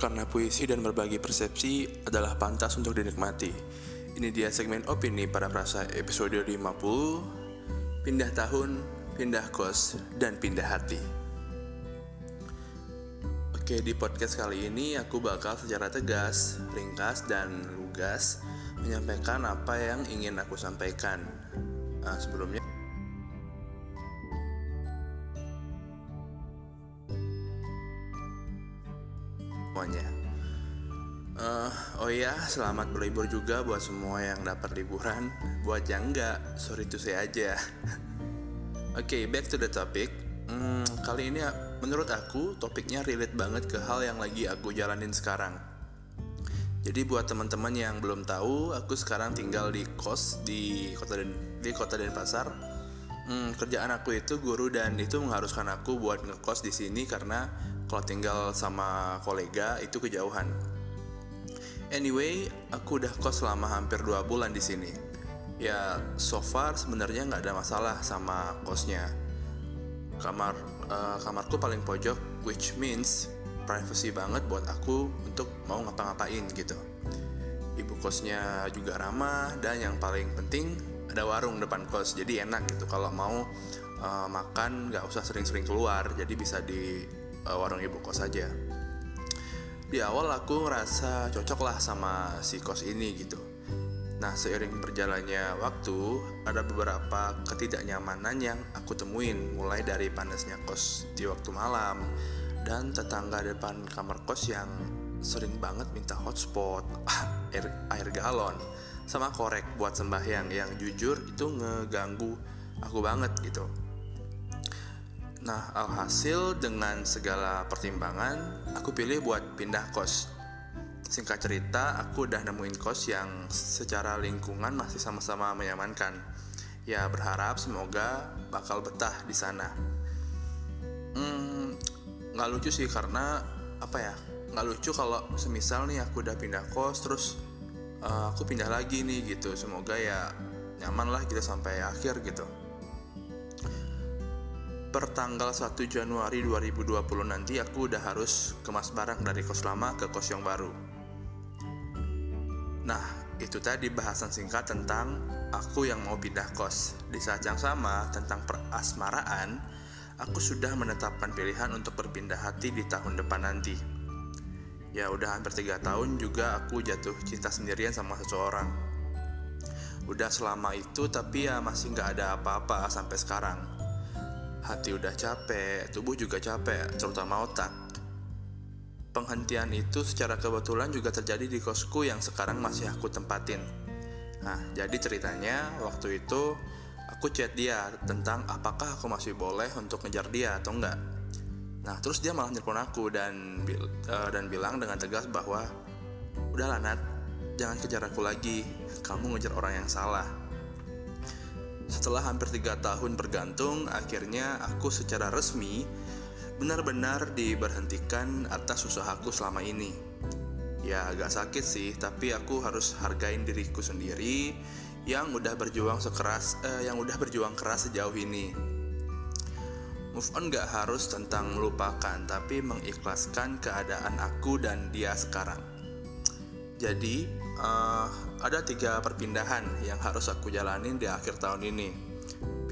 karena puisi dan berbagi persepsi adalah pantas untuk dinikmati. Ini dia segmen opini pada perasa episode 50, pindah tahun, pindah kos, dan pindah hati. Oke, di podcast kali ini aku bakal secara tegas, ringkas, dan lugas menyampaikan apa yang ingin aku sampaikan. Nah, sebelumnya semuanya. Uh, oh iya, selamat berlibur juga buat semua yang dapat liburan. Buat yang enggak, sorry to say aja. Oke, okay, back to the topic. Hmm, kali ini menurut aku topiknya relate banget ke hal yang lagi aku jalanin sekarang. Jadi buat teman-teman yang belum tahu, aku sekarang tinggal di kos di kota Den di kota Denpasar. Hmm, kerjaan aku itu guru dan itu mengharuskan aku buat ngekos di sini karena kalau tinggal sama kolega itu kejauhan. Anyway, aku udah kos selama hampir 2 bulan di sini. Ya, so far sebenarnya nggak ada masalah sama kosnya. Kamar uh, kamarku paling pojok, which means privacy banget buat aku untuk mau ngapa-ngapain gitu. Ibu kosnya juga ramah dan yang paling penting ada warung depan kos, jadi enak gitu kalau mau uh, makan nggak usah sering-sering keluar, jadi bisa di uh, warung ibu kos saja di awal aku ngerasa cocok lah sama si kos ini gitu. Nah seiring berjalannya waktu ada beberapa ketidaknyamanan yang aku temuin mulai dari panasnya kos di waktu malam dan tetangga depan kamar kos yang sering banget minta hotspot air, air galon sama korek buat sembahyang yang jujur itu ngeganggu aku banget gitu Nah, alhasil dengan segala pertimbangan, aku pilih buat pindah kos. Singkat cerita, aku udah nemuin kos yang secara lingkungan masih sama-sama menyamankan. Ya, berharap semoga bakal betah di sana. Hmm, nggak lucu sih karena apa ya? Nggak lucu kalau semisal nih aku udah pindah kos, terus uh, aku pindah lagi nih gitu. Semoga ya nyaman lah kita sampai akhir gitu per tanggal 1 Januari 2020 nanti aku udah harus kemas barang dari kos lama ke kos yang baru. Nah, itu tadi bahasan singkat tentang aku yang mau pindah kos. Di saat yang sama tentang perasmaraan, aku sudah menetapkan pilihan untuk berpindah hati di tahun depan nanti. Ya udah hampir tiga tahun juga aku jatuh cinta sendirian sama seseorang. Udah selama itu tapi ya masih nggak ada apa-apa sampai sekarang hati udah capek, tubuh juga capek, terutama otak. Penghentian itu secara kebetulan juga terjadi di kosku yang sekarang masih aku tempatin. Nah, jadi ceritanya waktu itu aku chat dia tentang apakah aku masih boleh untuk ngejar dia atau enggak. Nah, terus dia malah nelfon aku dan uh, dan bilang dengan tegas bahwa udahlah Nat, jangan kejar aku lagi. Kamu ngejar orang yang salah setelah hampir tiga tahun bergantung, akhirnya aku secara resmi benar-benar diberhentikan atas usahaku selama ini. Ya agak sakit sih, tapi aku harus hargain diriku sendiri yang udah berjuang sekeras, eh, yang udah berjuang keras sejauh ini. Move on gak harus tentang melupakan, tapi mengikhlaskan keadaan aku dan dia sekarang. Jadi, uh, ada tiga perpindahan yang harus aku jalanin di akhir tahun ini.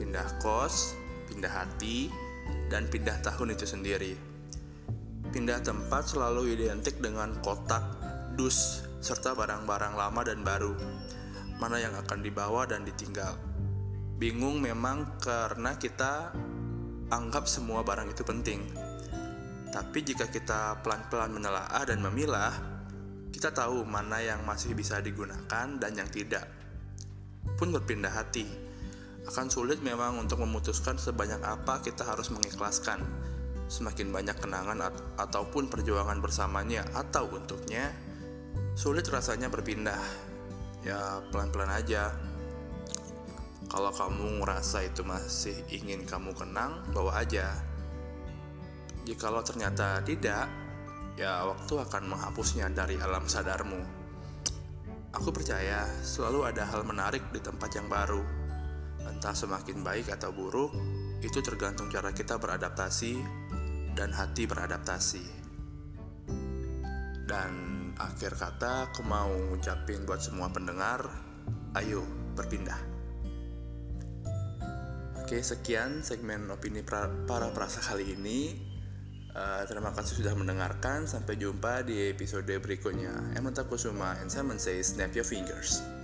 Pindah kos, pindah hati, dan pindah tahun itu sendiri. Pindah tempat selalu identik dengan kotak, dus, serta barang-barang lama dan baru. Mana yang akan dibawa dan ditinggal. Bingung memang karena kita anggap semua barang itu penting. Tapi jika kita pelan-pelan menelaah dan memilah, kita tahu mana yang masih bisa digunakan dan yang tidak. Pun berpindah hati. Akan sulit memang untuk memutuskan sebanyak apa kita harus mengikhlaskan. Semakin banyak kenangan at ataupun perjuangan bersamanya atau untuknya, sulit rasanya berpindah. Ya, pelan-pelan aja. Kalau kamu ngerasa itu masih ingin kamu kenang, bawa aja. Jikalau ternyata tidak, ya waktu akan menghapusnya dari alam sadarmu. Aku percaya selalu ada hal menarik di tempat yang baru. Entah semakin baik atau buruk, itu tergantung cara kita beradaptasi dan hati beradaptasi. Dan akhir kata aku mau ngucapin buat semua pendengar, ayo berpindah. Oke, sekian segmen opini para perasa kali ini. Uh, terima kasih sudah mendengarkan. Sampai jumpa di episode berikutnya. Emma Kusuma and Simon says snap your fingers.